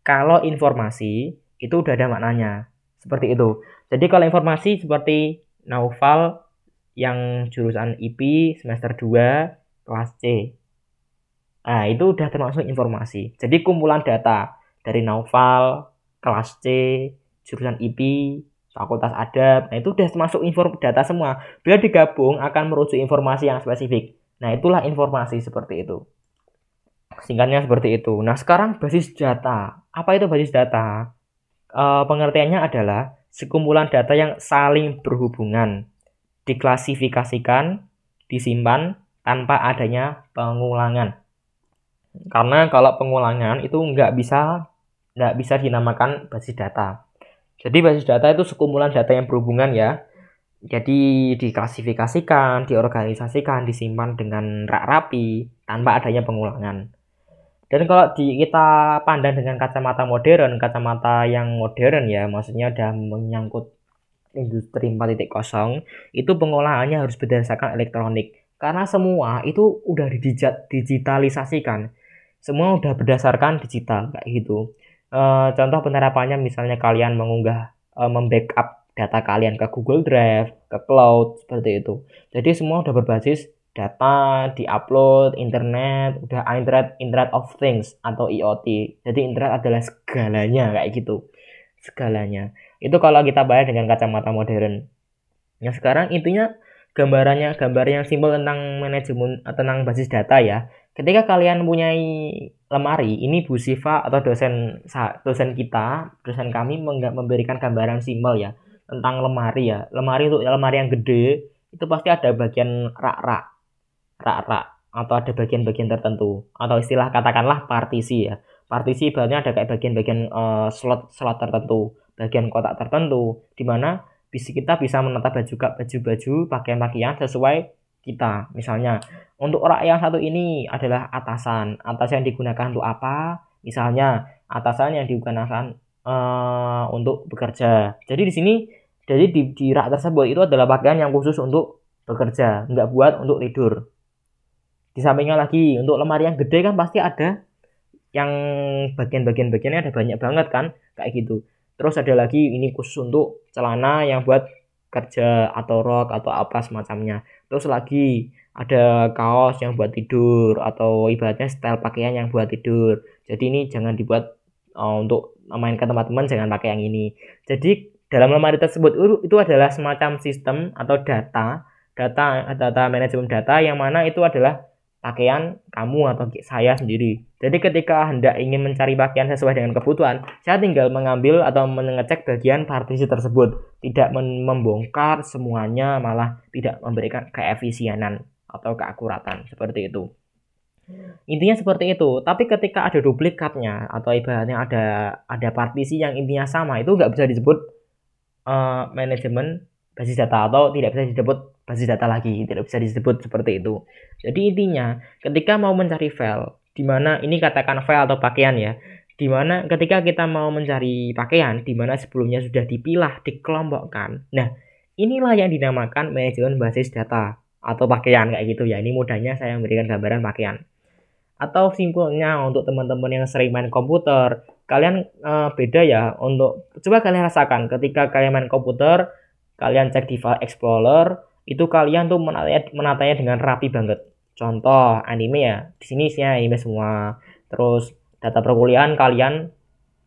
kalau informasi itu udah ada maknanya. Seperti itu. Jadi kalau informasi seperti Naufal yang jurusan IP semester 2 kelas C. Nah, itu udah termasuk informasi. Jadi kumpulan data dari Naufal, kelas C, jurusan IP, fakultas adab. Nah, itu udah termasuk inform data semua. Bila digabung akan merujuk informasi yang spesifik. Nah, itulah informasi seperti itu. Singkatnya seperti itu. Nah, sekarang basis data. Apa itu basis data? E, pengertiannya adalah sekumpulan data yang saling berhubungan, diklasifikasikan, disimpan tanpa adanya pengulangan. Karena kalau pengulangan itu nggak bisa nggak bisa dinamakan basis data. Jadi basis data itu sekumpulan data yang berhubungan ya. Jadi diklasifikasikan, diorganisasikan, disimpan dengan rak rapi tanpa adanya pengulangan. Dan kalau di, kita pandang dengan kacamata modern, kacamata yang modern ya, maksudnya udah menyangkut industri 4.0, itu pengolahannya harus berdasarkan elektronik. Karena semua itu udah digitalisasikan. Semua udah berdasarkan digital kayak gitu. E, contoh penerapannya misalnya kalian mengunggah e, membackup data kalian ke Google Drive, ke cloud seperti itu. Jadi semua udah berbasis data diupload internet udah internet internet of things atau IoT jadi internet adalah segalanya kayak gitu. Segalanya. Itu kalau kita bayar dengan kacamata modern. Nah sekarang intinya gambarannya gambar yang simpel tentang manajemen tentang basis data ya ketika kalian mempunyai lemari ini Bu Siva atau dosen dosen kita dosen kami memberikan gambaran simpel ya tentang lemari ya. Lemari untuk lemari yang gede itu pasti ada bagian rak-rak rak-rak atau ada bagian-bagian tertentu. Atau istilah katakanlah partisi ya. Partisi ibaratnya ada kayak bagian-bagian uh, slot slot tertentu bagian kotak tertentu di mana bisa kita bisa menata baju baju-baju pakaian-pakaian sesuai kita. Misalnya untuk orang yang satu ini adalah atasan. Atasan yang digunakan untuk apa? Misalnya atasan yang digunakan uh, untuk bekerja. Jadi di sini jadi di, di rak tersebut itu adalah pakaian yang khusus untuk bekerja nggak buat untuk tidur. Di sampingnya lagi untuk lemari yang gede kan pasti ada. Yang bagian-bagian bagiannya ada banyak banget kan kayak gitu. Terus ada lagi ini khusus untuk celana yang buat kerja atau rok atau apa semacamnya terus lagi ada kaos yang buat tidur atau ibaratnya style pakaian yang buat tidur. Jadi ini jangan dibuat uh, untuk main ke teman-teman jangan pakai yang ini. Jadi dalam lemari tersebut itu adalah semacam sistem atau data data data manajemen data yang mana itu adalah pakaian kamu atau saya sendiri. Jadi ketika hendak ingin mencari pakaian sesuai dengan kebutuhan, saya tinggal mengambil atau mengecek bagian partisi tersebut, tidak membongkar semuanya, malah tidak memberikan keefisienan atau keakuratan seperti itu. Intinya seperti itu. Tapi ketika ada duplikatnya atau ibaratnya ada ada partisi yang intinya sama, itu nggak bisa disebut uh, manajemen basis data atau tidak bisa disebut basis data lagi, tidak bisa disebut seperti itu. Jadi intinya, ketika mau mencari file, di mana ini katakan file atau pakaian ya, di mana ketika kita mau mencari pakaian, di mana sebelumnya sudah dipilah, dikelompokkan. Nah, inilah yang dinamakan manajemen basis data atau pakaian kayak gitu ya. Ini mudahnya saya memberikan gambaran pakaian. Atau simpelnya untuk teman-teman yang sering main komputer, kalian uh, beda ya untuk coba kalian rasakan ketika kalian main komputer, kalian cek di file explorer, itu kalian tuh menatanya, menatanya dengan rapi banget. Contoh anime ya, di sini isinya anime semua. Terus data perkuliahan kalian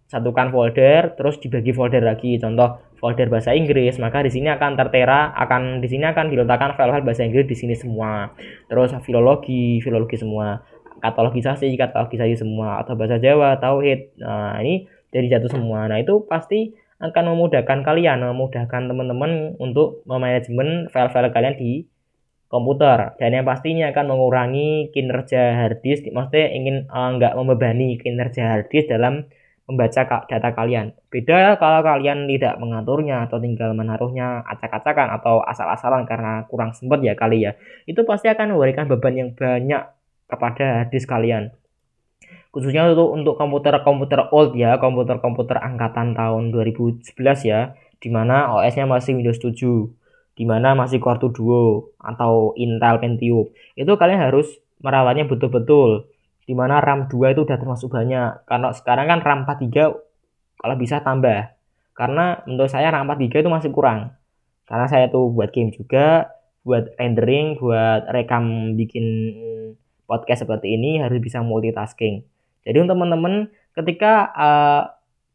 satukan folder, terus dibagi folder lagi. Contoh folder bahasa Inggris, maka di sini akan tertera, akan di sini akan diletakkan file-file bahasa Inggris di sini semua. Terus filologi, filologi semua. Katalogisasi, katalogisasi semua. Atau bahasa Jawa, tauhid. Nah ini jadi jatuh semua. Nah itu pasti akan memudahkan kalian, memudahkan teman-teman untuk memanajemen file-file kalian di komputer. Dan yang pastinya akan mengurangi kinerja harddisk maksudnya ingin uh, membebani kinerja harddisk dalam membaca data kalian. Beda kalau kalian tidak mengaturnya atau tinggal menaruhnya acak-acakan atau asal-asalan karena kurang sempat ya kali ya. Itu pasti akan memberikan beban yang banyak kepada harddisk kalian khususnya untuk untuk komputer-komputer old ya, komputer-komputer angkatan tahun 2011 ya, di mana OS-nya masih Windows 7, di mana masih Core Duo atau Intel Pentium. Itu kalian harus merawatnya betul-betul. Di mana RAM 2 itu udah termasuk banyak. Karena sekarang kan RAM 43 kalau bisa tambah. Karena menurut saya RAM 43 itu masih kurang. Karena saya tuh buat game juga, buat rendering, buat rekam bikin podcast seperti ini harus bisa multitasking. Jadi untuk teman-teman ketika uh,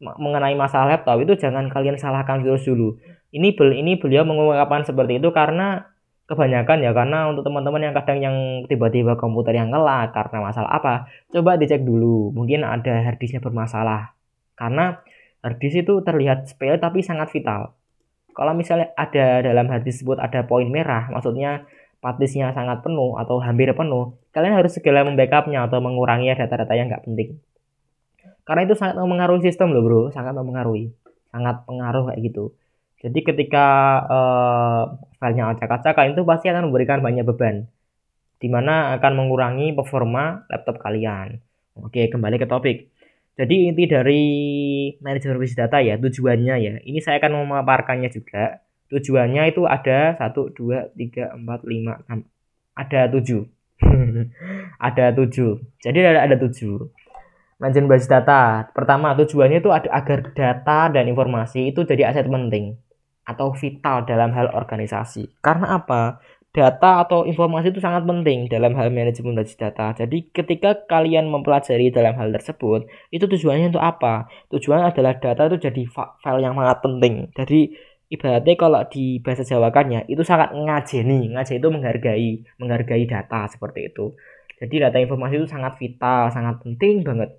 mengenai masalah laptop itu jangan kalian salahkan virus dulu. Ini bel ini beliau mengungkapkan seperti itu karena kebanyakan ya karena untuk teman-teman yang kadang yang tiba-tiba komputer yang ngelak karena masalah apa, coba dicek dulu. Mungkin ada harddisknya bermasalah. Karena harddisk itu terlihat sepele tapi sangat vital. Kalau misalnya ada dalam harddisk tersebut ada poin merah, maksudnya partisnya sangat penuh atau hampir penuh, kalian harus segera membackupnya atau mengurangi data-data yang nggak penting. Karena itu sangat mempengaruhi sistem loh bro, sangat mempengaruhi, sangat pengaruh kayak gitu. Jadi ketika uh, filenya acak-acakan itu pasti akan memberikan banyak beban, di mana akan mengurangi performa laptop kalian. Oke, kembali ke topik. Jadi inti dari manajemen data ya, tujuannya ya. Ini saya akan memaparkannya juga tujuannya itu ada satu dua tiga empat lima enam. Ada tujuh. [LAUGHS] Ada tujuh. Jadi ada ada tujuh. Manajemen basis data pertama tujuannya itu ada agar data dan informasi itu jadi aset penting atau vital dalam hal organisasi. Karena apa? Data atau informasi itu sangat penting dalam hal manajemen basis data. Jadi ketika kalian mempelajari dalam hal tersebut, itu tujuannya untuk apa? Tujuannya adalah data itu jadi file yang sangat penting. Jadi ibaratnya kalau di bahasa Jawakannya itu sangat ngajeni. Ngajeni itu menghargai menghargai data seperti itu. Jadi data informasi itu sangat vital sangat penting banget.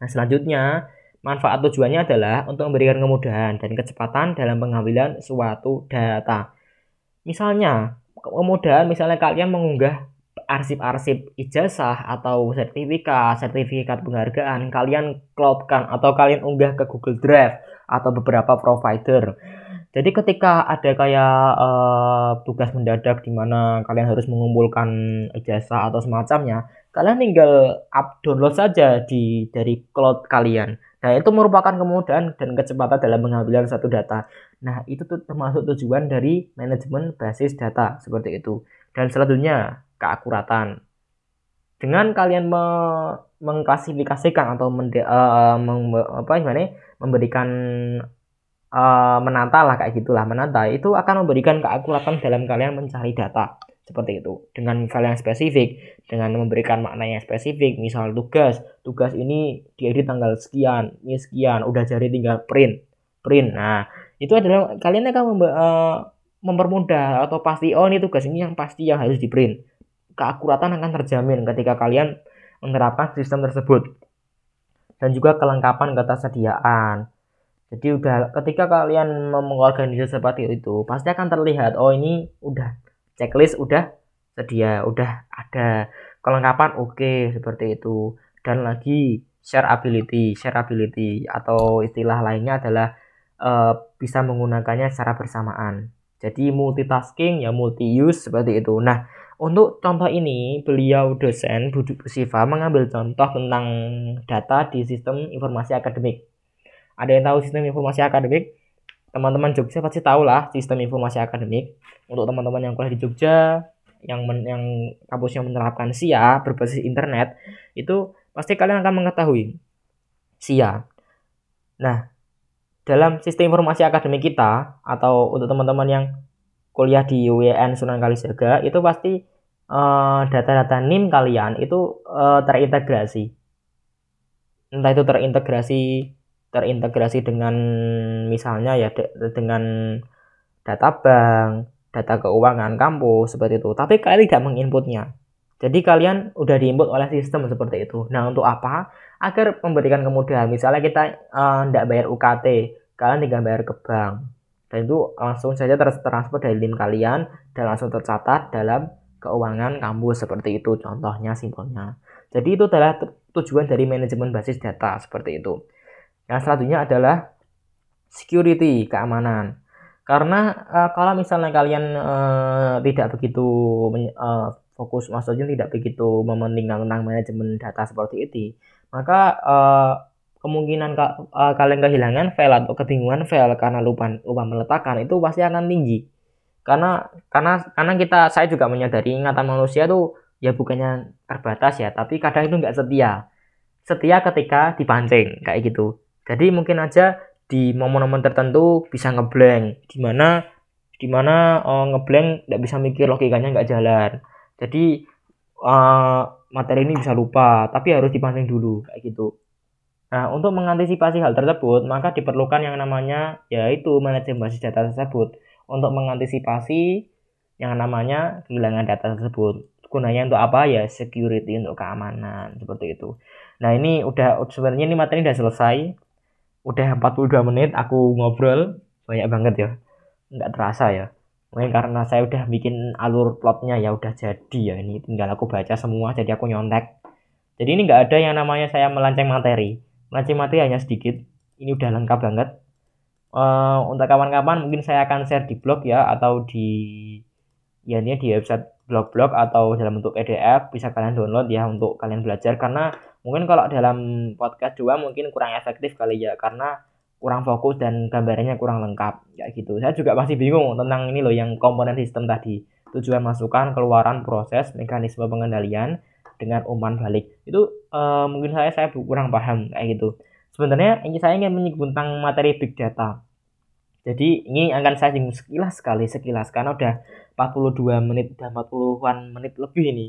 Nah selanjutnya manfaat tujuannya adalah untuk memberikan kemudahan dan kecepatan dalam pengambilan suatu data. Misalnya kemudahan misalnya kalian mengunggah arsip-arsip ijazah atau sertifikat, sertifikat penghargaan kalian cloudkan atau kalian unggah ke Google Drive atau beberapa provider. Jadi ketika ada kayak uh, tugas mendadak di mana kalian harus mengumpulkan ijazah atau semacamnya, kalian tinggal up download saja di dari cloud kalian. Nah, itu merupakan kemudahan dan kecepatan dalam pengambilan satu data. Nah, itu tuh termasuk tujuan dari manajemen basis data seperti itu. Dan selanjutnya, keakuratan. dengan kalian me mengklasifikasikan atau uh, meng, apa gimana memberikan uh, menata lah kayak gitulah menata. Itu akan memberikan keakuratan dalam kalian mencari data. Seperti itu. Dengan file yang spesifik dengan memberikan makna yang spesifik. Misal tugas. Tugas ini diedit tanggal sekian ini sekian. Udah jadi tinggal print. Print. Nah itu adalah kalian akan mem uh, mempermudah atau pasti oh ini tugas ini yang pasti yang harus di print keakuratan akan terjamin ketika kalian menerapkan sistem tersebut. Dan juga kelengkapan ketersediaan jadi udah ketika kalian mengorganisasi seperti itu pasti akan terlihat oh ini udah checklist udah sedia udah ada kelengkapan oke okay, seperti itu. Dan lagi share ability share ability atau istilah lainnya adalah uh, bisa menggunakannya secara bersamaan. Jadi multitasking ya multi use seperti itu. Nah untuk contoh ini, beliau dosen Budi Siva mengambil contoh tentang data di sistem informasi akademik. Ada yang tahu sistem informasi akademik? Teman-teman Jogja pasti tahu lah sistem informasi akademik. Untuk teman-teman yang kuliah di Jogja, yang men, yang kampusnya menerapkan SIA berbasis internet, itu pasti kalian akan mengetahui SIA. Nah, dalam sistem informasi akademik kita atau untuk teman-teman yang kuliah di UIN Sunan Kalijaga itu pasti Eh, data-data uh, NIM kalian itu uh, terintegrasi. Entah itu terintegrasi terintegrasi dengan misalnya ya de dengan data bank, data keuangan kampus seperti itu. Tapi kalian tidak menginputnya. Jadi kalian udah diinput oleh sistem seperti itu. Nah untuk apa? Agar memberikan kemudahan. Misalnya kita tidak uh, bayar UKT, kalian tinggal bayar ke bank. Dan itu langsung saja transfer dari NIM kalian dan langsung tercatat dalam keuangan kampus seperti itu contohnya simpelnya. Jadi itu adalah tujuan dari manajemen basis data seperti itu. Yang selanjutnya adalah security keamanan. Karena uh, kalau misalnya kalian uh, tidak begitu uh, fokus maksudnya tidak begitu mementingkan tentang manajemen data seperti itu, maka uh, kemungkinan ka, uh, kalian kehilangan file atau kebingungan file karena lupa lupa meletakkan itu pasti akan tinggi. Karena karena karena kita saya juga menyadari ingatan manusia tuh ya bukannya terbatas ya tapi kadang itu nggak setia. Setia ketika dipancing kayak gitu jadi mungkin aja di momen-momen tertentu bisa ngeblank di mana di mana uh, ngeblank nggak bisa mikir logikanya nggak jalan jadi uh, materi ini bisa lupa tapi harus dipancing dulu kayak gitu Nah, untuk mengantisipasi hal tersebut, maka diperlukan yang namanya yaitu manajemen basis data tersebut untuk mengantisipasi yang namanya kehilangan data tersebut. Gunanya untuk apa ya? Security untuk keamanan seperti itu. Nah, ini udah sebenarnya ini materi udah selesai. Udah 42 menit aku ngobrol banyak banget ya. Nggak terasa ya. Mungkin karena saya udah bikin alur plotnya ya udah jadi ya ini tinggal aku baca semua jadi aku nyontek. Jadi ini nggak ada yang namanya saya melanceng materi. Melanceng materi hanya sedikit. Ini udah lengkap banget uh, untuk kawan-kawan mungkin saya akan share di blog ya atau di ya ini di website blog-blog atau dalam bentuk PDF bisa kalian download ya untuk kalian belajar karena mungkin kalau dalam podcast dua mungkin kurang efektif kali ya karena kurang fokus dan gambarannya kurang lengkap ya gitu. Saya juga masih bingung tentang ini loh yang komponen sistem tadi. Tujuan masukan keluaran proses mekanisme pengendalian dengan umpan balik. Itu uh, mungkin saya saya kurang paham kayak gitu. Sebenarnya ini saya ingin menyinggung tentang materi big data. Jadi ini akan saya singgung sekilas sekali sekilas. Karena udah 42 menit udah 40-an menit lebih ini.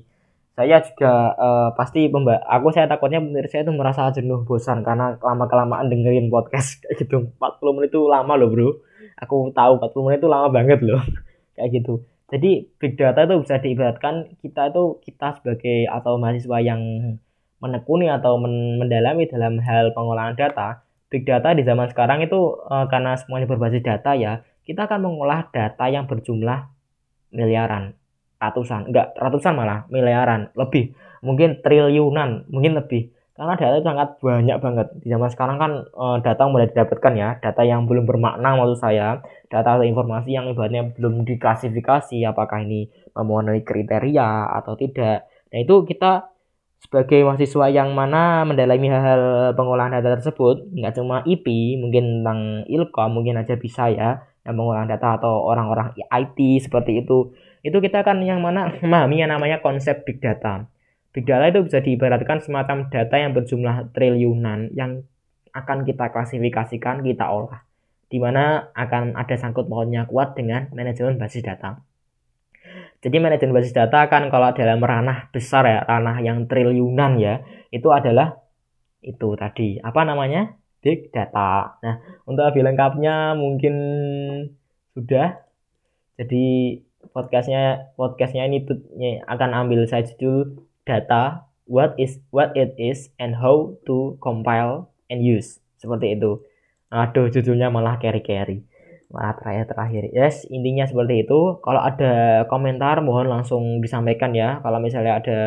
Saya juga uh, pasti pemba aku saya takutnya saya itu merasa jenuh bosan karena lama kelamaan dengerin podcast [LAUGHS] kayak gitu. 40 menit itu lama loh, Bro. Aku tahu 40 menit itu lama banget loh. [LAUGHS] kayak gitu. Jadi big data itu bisa diibaratkan kita itu kita sebagai atau mahasiswa yang menekuni atau mendalami dalam hal pengolahan data, big data di zaman sekarang itu e, karena semuanya berbasis data ya, kita akan mengolah data yang berjumlah miliaran, ratusan, enggak ratusan malah, miliaran, lebih, mungkin triliunan, mungkin lebih. Karena data itu sangat banyak banget. Di zaman sekarang kan e, data mulai didapatkan ya, data yang belum bermakna maksud saya, data atau informasi yang ibaratnya belum diklasifikasi apakah ini memenuhi kriteria atau tidak. Nah, itu kita sebagai mahasiswa yang mana mendalami hal-hal pengolahan data tersebut nggak cuma IP mungkin tentang ilkom mungkin aja bisa ya yang pengolahan data atau orang-orang IT seperti itu itu kita akan yang mana memahami yang namanya konsep big data Big data itu bisa diibaratkan semacam data yang berjumlah triliunan yang akan kita klasifikasikan, kita olah. Di mana akan ada sangkut pautnya kuat dengan manajemen basis data. Jadi manajemen basis data akan kalau dalam ranah besar ya, ranah yang triliunan ya, itu adalah itu tadi. Apa namanya? Big data. Nah, untuk lebih lengkapnya mungkin sudah. Jadi podcastnya podcastnya ini akan ambil saya judul data, what is what it is and how to compile and use. Seperti itu. Aduh, judulnya malah carry-carry. Malah terakhir-terakhir. Yes, intinya seperti itu. Kalau ada komentar mohon langsung disampaikan ya. Kalau misalnya ada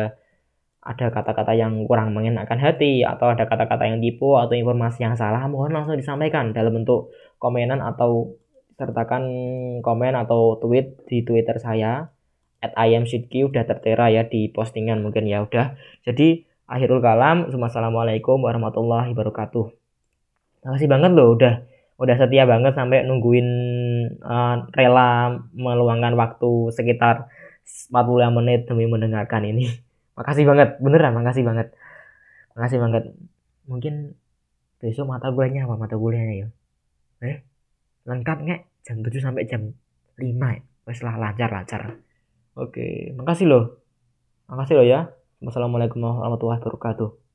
ada kata-kata yang kurang mengenakan hati atau ada kata-kata yang tipu atau informasi yang salah mohon langsung disampaikan dalam bentuk komenan atau sertakan komen atau tweet di Twitter saya at IamSidki udah tertera ya di postingan mungkin ya udah. Jadi akhirul kalam. Assalamualaikum warahmatullahi wabarakatuh. Makasih banget loh udah udah setia banget sampai nungguin uh, rela meluangkan waktu sekitar 45 menit demi mendengarkan ini. Makasih banget, beneran makasih banget. Makasih banget. Mungkin besok mata kuliahnya apa mata kuliahnya ya? Eh, lengkap nggak? Jam 7 sampai jam 5 ya? Wes lah lancar-lancar. Oke, makasih loh. Makasih loh ya. Wassalamualaikum warahmatullahi wabarakatuh.